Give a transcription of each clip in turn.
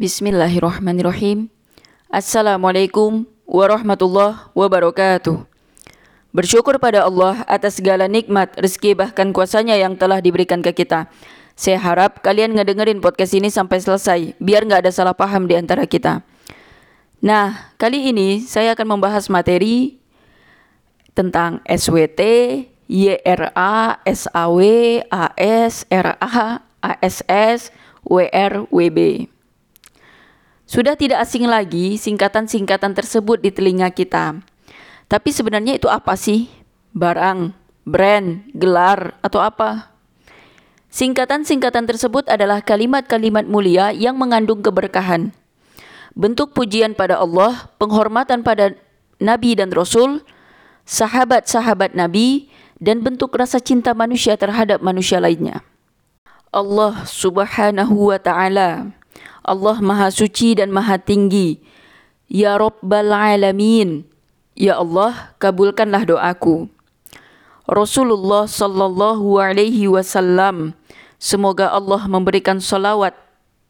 Bismillahirrahmanirrahim. Assalamualaikum warahmatullahi wabarakatuh. Bersyukur pada Allah atas segala nikmat, rezeki bahkan kuasanya yang telah diberikan ke kita. Saya harap kalian ngedengerin podcast ini sampai selesai, biar nggak ada salah paham di antara kita. Nah, kali ini saya akan membahas materi tentang SWT, YRA, SAW, AS, RA, ASS, WR, WB. Sudah tidak asing lagi singkatan-singkatan tersebut di telinga kita. Tapi sebenarnya itu apa sih? Barang, brand, gelar, atau apa? Singkatan-singkatan tersebut adalah kalimat-kalimat mulia yang mengandung keberkahan. Bentuk pujian pada Allah, penghormatan pada Nabi dan Rasul, sahabat-sahabat Nabi, dan bentuk rasa cinta manusia terhadap manusia lainnya. Allah subhanahu wa ta'ala Allah Maha Suci dan Maha Tinggi. Ya Rabbal Alamin. Ya Allah, kabulkanlah doaku. Rasulullah sallallahu alaihi wasallam semoga Allah memberikan salawat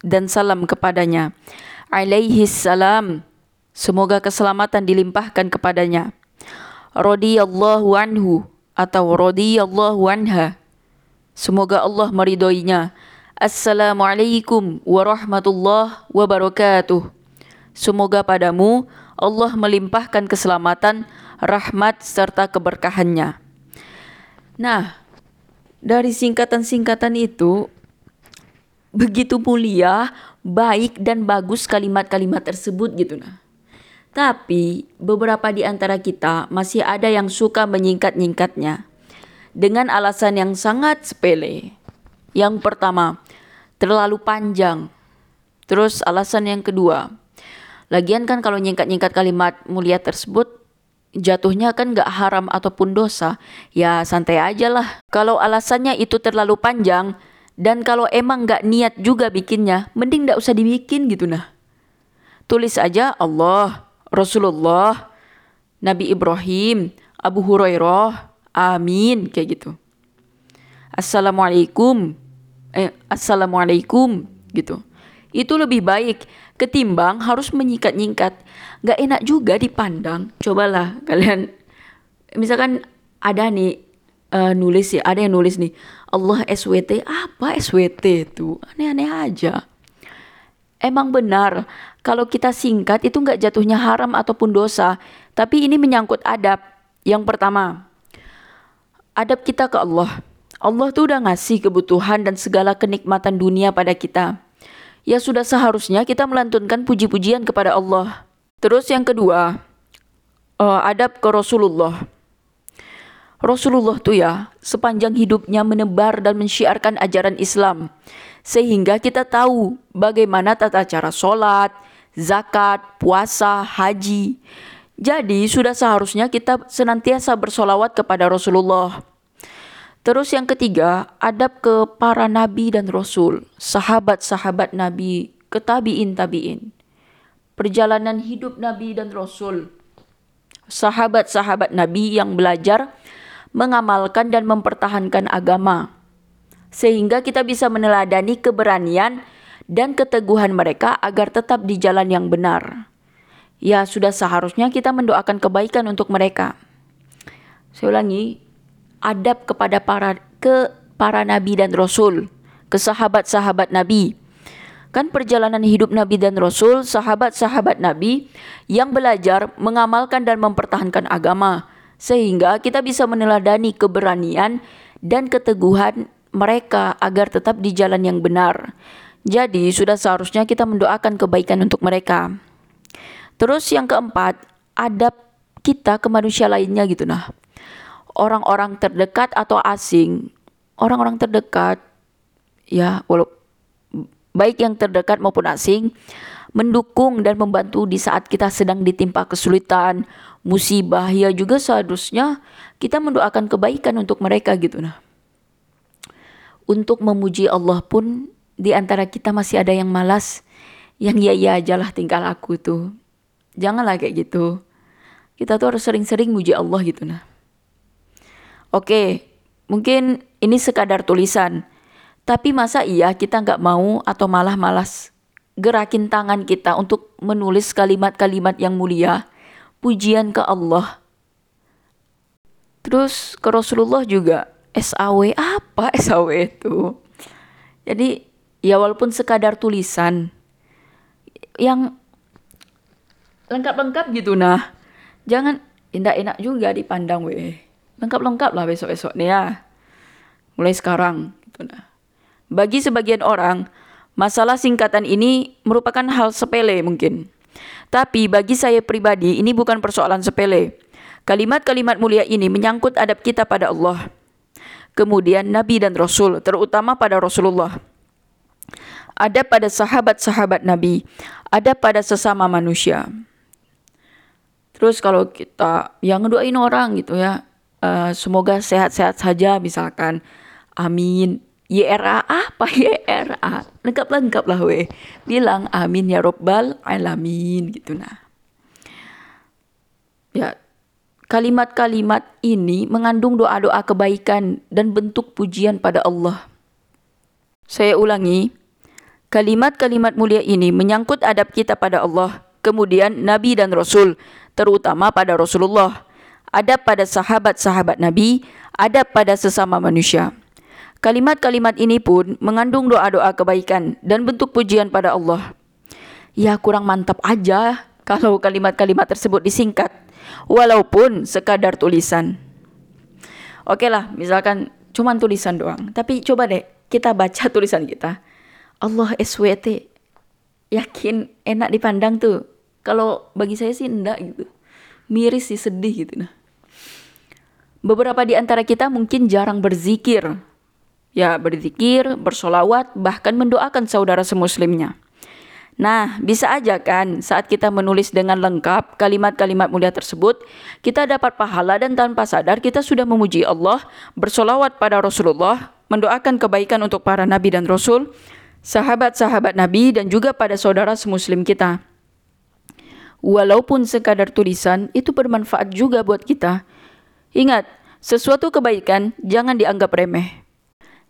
dan salam kepadanya. Alaihi salam. Semoga keselamatan dilimpahkan kepadanya. Radiyallahu anhu atau radiyallahu anha. Semoga Allah meridhoinya Assalamualaikum warahmatullahi wabarakatuh. Semoga padamu Allah melimpahkan keselamatan, rahmat serta keberkahannya. Nah, dari singkatan-singkatan itu begitu mulia, baik dan bagus kalimat-kalimat tersebut gitu nah. Tapi beberapa di antara kita masih ada yang suka menyingkat-nyingkatnya dengan alasan yang sangat sepele. Yang pertama, terlalu panjang. Terus alasan yang kedua, lagian kan kalau nyingkat-nyingkat kalimat mulia tersebut jatuhnya kan gak haram ataupun dosa. Ya santai aja lah. Kalau alasannya itu terlalu panjang dan kalau emang gak niat juga bikinnya, mending gak usah dibikin gitu nah. Tulis aja Allah, Rasulullah, Nabi Ibrahim, Abu Hurairah, amin kayak gitu. Assalamualaikum eh, assalamualaikum gitu. Itu lebih baik ketimbang harus menyikat-nyikat. Gak enak juga dipandang. Cobalah kalian, misalkan ada nih uh, nulis ya, ada yang nulis nih, Allah SWT, apa SWT itu? Aneh-aneh aja. Emang benar, kalau kita singkat itu nggak jatuhnya haram ataupun dosa, tapi ini menyangkut adab. Yang pertama, adab kita ke Allah. Allah tuh udah ngasih kebutuhan dan segala kenikmatan dunia pada kita. Ya sudah seharusnya kita melantunkan puji-pujian kepada Allah. Terus yang kedua, uh, adab ke Rasulullah. Rasulullah tuh ya sepanjang hidupnya menebar dan mensyiarkan ajaran Islam. Sehingga kita tahu bagaimana tata cara sholat, zakat, puasa, haji. Jadi sudah seharusnya kita senantiasa bersolawat kepada Rasulullah. Terus yang ketiga, adab ke para nabi dan rasul, sahabat-sahabat nabi, ke tabiin tabiin. Perjalanan hidup nabi dan rasul. Sahabat-sahabat nabi yang belajar mengamalkan dan mempertahankan agama. Sehingga kita bisa meneladani keberanian dan keteguhan mereka agar tetap di jalan yang benar. Ya, sudah seharusnya kita mendoakan kebaikan untuk mereka. Saya ulangi, adab kepada para ke para nabi dan rasul, ke sahabat-sahabat nabi. Kan perjalanan hidup nabi dan rasul, sahabat-sahabat nabi yang belajar mengamalkan dan mempertahankan agama sehingga kita bisa meneladani keberanian dan keteguhan mereka agar tetap di jalan yang benar. Jadi sudah seharusnya kita mendoakan kebaikan untuk mereka. Terus yang keempat, adab kita ke manusia lainnya gitu nah orang-orang terdekat atau asing, orang-orang terdekat ya walau baik yang terdekat maupun asing mendukung dan membantu di saat kita sedang ditimpa kesulitan, musibah ya juga seharusnya kita mendoakan kebaikan untuk mereka gitu nah. Untuk memuji Allah pun di antara kita masih ada yang malas, yang iya iya aja lah tingkah laku tuh. Janganlah kayak gitu. Kita tuh harus sering-sering muji Allah gitu nah. Oke, mungkin ini sekadar tulisan. Tapi masa iya kita nggak mau atau malah malas gerakin tangan kita untuk menulis kalimat-kalimat yang mulia, pujian ke Allah. Terus ke Rasulullah juga SAW apa SAW itu? Jadi ya walaupun sekadar tulisan yang lengkap-lengkap gitu nah. Jangan enak-enak juga dipandang weh. Lengkap-lengkap lah besok-besok nih ya. Mulai sekarang gitu nah. Bagi sebagian orang, masalah singkatan ini merupakan hal sepele mungkin. Tapi bagi saya pribadi ini bukan persoalan sepele. Kalimat-kalimat mulia ini menyangkut adab kita pada Allah. Kemudian Nabi dan Rasul, terutama pada Rasulullah. Ada pada sahabat-sahabat Nabi, ada pada sesama manusia. Terus kalau kita yang ngedoain orang gitu ya, uh, semoga sehat-sehat saja misalkan. Amin. YRA apa? YRA lengkap-lengkap lah weh. Bilang amin ya robbal alamin gitu nah. Ya kalimat-kalimat ini mengandung doa-doa kebaikan dan bentuk pujian pada Allah. Saya ulangi kalimat-kalimat mulia ini menyangkut adab kita pada Allah kemudian Nabi dan Rasul terutama pada Rasulullah adab pada sahabat-sahabat Nabi adab pada sesama manusia Kalimat-kalimat ini pun mengandung doa-doa kebaikan dan bentuk pujian pada Allah. Ya kurang mantap aja kalau kalimat-kalimat tersebut disingkat, walaupun sekadar tulisan. Oke lah, misalkan cuma tulisan doang. Tapi coba deh kita baca tulisan kita. Allah SWT. Yakin enak dipandang tuh. Kalau bagi saya sih enggak gitu. Miris sih sedih gitu nah. Beberapa di antara kita mungkin jarang berzikir Ya, berzikir, bersolawat, bahkan mendoakan saudara semuslimnya. Nah, bisa aja kan saat kita menulis dengan lengkap kalimat-kalimat mulia tersebut, kita dapat pahala dan tanpa sadar kita sudah memuji Allah, bersolawat pada Rasulullah, mendoakan kebaikan untuk para nabi dan rasul, sahabat-sahabat nabi dan juga pada saudara semuslim kita. Walaupun sekadar tulisan, itu bermanfaat juga buat kita. Ingat, sesuatu kebaikan jangan dianggap remeh.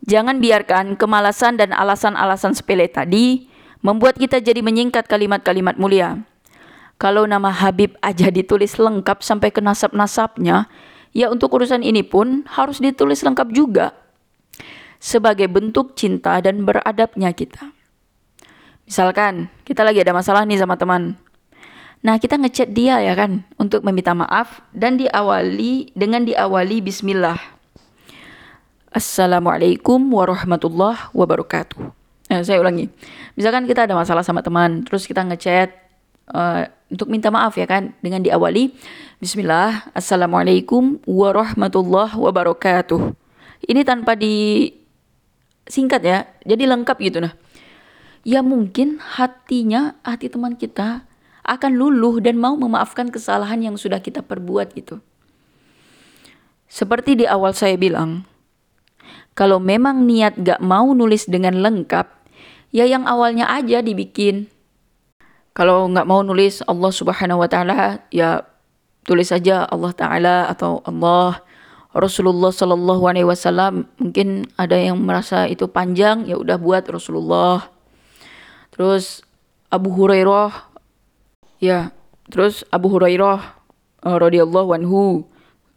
Jangan biarkan kemalasan dan alasan-alasan sepele tadi membuat kita jadi menyingkat kalimat-kalimat mulia. Kalau nama Habib aja ditulis lengkap sampai ke nasab-nasabnya, ya untuk urusan ini pun harus ditulis lengkap juga. Sebagai bentuk cinta dan beradabnya kita. Misalkan, kita lagi ada masalah nih sama teman. Nah, kita ngechat dia ya kan untuk meminta maaf dan diawali dengan diawali bismillah. Assalamualaikum warahmatullahi wabarakatuh. Nah, saya ulangi. Misalkan kita ada masalah sama teman, terus kita ngechat uh, untuk minta maaf ya kan dengan diawali Bismillah, Assalamualaikum warahmatullahi wabarakatuh. Ini tanpa di singkat ya, jadi lengkap gitu nah. Ya mungkin hatinya, hati teman kita akan luluh dan mau memaafkan kesalahan yang sudah kita perbuat gitu. Seperti di awal saya bilang, kalau memang niat gak mau nulis dengan lengkap, ya yang awalnya aja dibikin. Kalau nggak mau nulis Allah Subhanahu wa taala, ya tulis saja Allah taala atau Allah Rasulullah Sallallahu Alaihi Wasallam mungkin ada yang merasa itu panjang ya udah buat Rasulullah terus Abu Hurairah ya terus Abu Hurairah uh, radhiyallahu anhu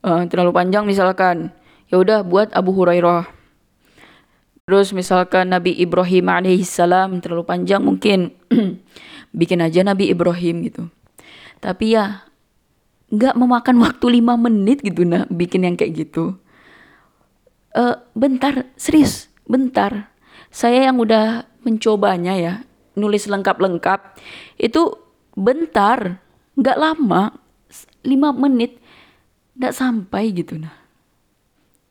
uh, terlalu panjang misalkan ya udah buat Abu Hurairah Terus misalkan Nabi Ibrahim alaihissalam terlalu panjang mungkin bikin aja Nabi Ibrahim gitu. Tapi ya nggak memakan waktu lima menit gitu nah bikin yang kayak gitu. Uh, bentar, serius, bentar. Saya yang udah mencobanya ya, nulis lengkap-lengkap, itu bentar, nggak lama, lima menit, nggak sampai gitu nah.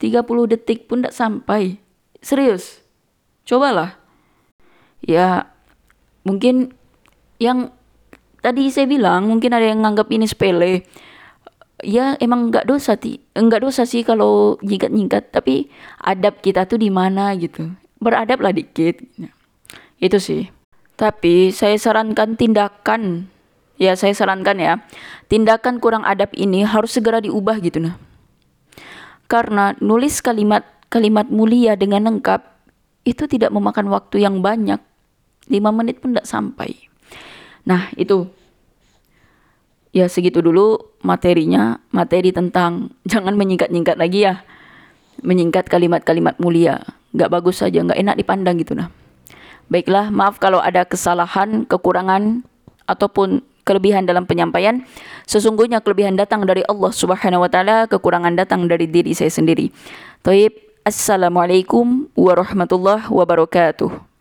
30 detik pun nggak sampai Serius. Cobalah. Ya, mungkin yang tadi saya bilang mungkin ada yang nganggap ini sepele. Ya emang nggak dosa ti, nggak dosa sih kalau nyingkat-nyingkat, tapi adab kita tuh di mana gitu. Beradablah dikit. Itu sih. Tapi saya sarankan tindakan ya saya sarankan ya tindakan kurang adab ini harus segera diubah gitu nah karena nulis kalimat kalimat mulia dengan lengkap itu tidak memakan waktu yang banyak. 5 menit pun tidak sampai. Nah, itu ya segitu dulu materinya, materi tentang jangan menyingkat-nyingkat lagi ya. Menyingkat kalimat-kalimat mulia. Gak bagus saja, gak enak dipandang gitu nah. Baiklah, maaf kalau ada kesalahan, kekurangan, ataupun kelebihan dalam penyampaian. Sesungguhnya kelebihan datang dari Allah Subhanahu wa taala, kekurangan datang dari diri saya sendiri. Taib, Assalamualaikum warahmatullahi wabarakatuh.